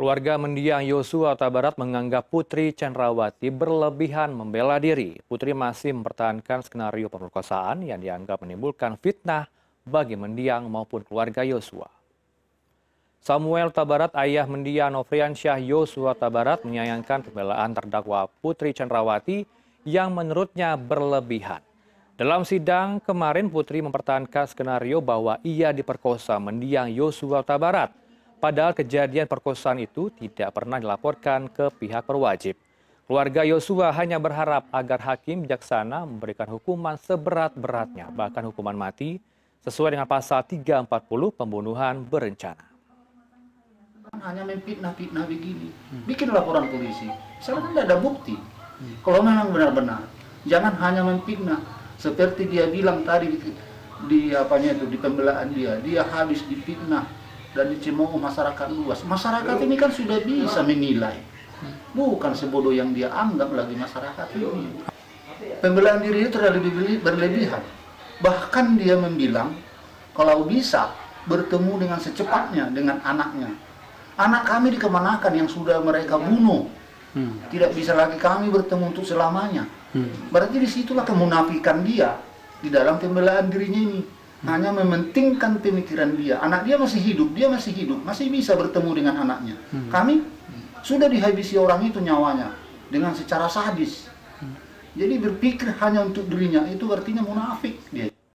Keluarga mendiang Yosua Huta Barat menganggap Putri Chandrawati berlebihan membela diri. Putri masih mempertahankan skenario pemerkosaan yang dianggap menimbulkan fitnah bagi mendiang maupun keluarga Yosua. Samuel Tabarat, ayah mendiang Nofriansyah Yosua Tabarat menyayangkan pembelaan terdakwa Putri Chandrawati yang menurutnya berlebihan. Dalam sidang kemarin Putri mempertahankan skenario bahwa ia diperkosa mendiang Yosua Tabarat. Padahal kejadian perkosaan itu tidak pernah dilaporkan ke pihak berwajib. Keluarga Yosua hanya berharap agar hakim bijaksana memberikan hukuman seberat-beratnya, bahkan hukuman mati, sesuai dengan pasal 340 pembunuhan berencana. Hanya memfitnah-fitnah begini. Bikin laporan polisi. Kan tidak ada bukti. Kalau memang benar-benar, jangan hanya memfitnah. Seperti dia bilang tadi di, apanya itu di pembelaan dia, dia habis difitnah dan dicemooh masyarakat luas. Masyarakat ini kan sudah bisa menilai. Bukan sebodoh yang dia anggap lagi masyarakat ini. Pembelaan diri itu terlalu berlebihan. Bahkan dia membilang kalau bisa bertemu dengan secepatnya dengan anaknya. Anak kami dikemanakan yang sudah mereka bunuh. Tidak bisa lagi kami bertemu untuk selamanya. Berarti di situlah kemunafikan dia di dalam pembelaan dirinya ini hanya mementingkan pemikiran dia. Anak dia masih hidup, dia masih hidup, masih bisa bertemu dengan anaknya. Hmm. Kami sudah dihabisi orang itu nyawanya dengan secara sadis. Hmm. Jadi berpikir hanya untuk dirinya itu artinya munafik dia.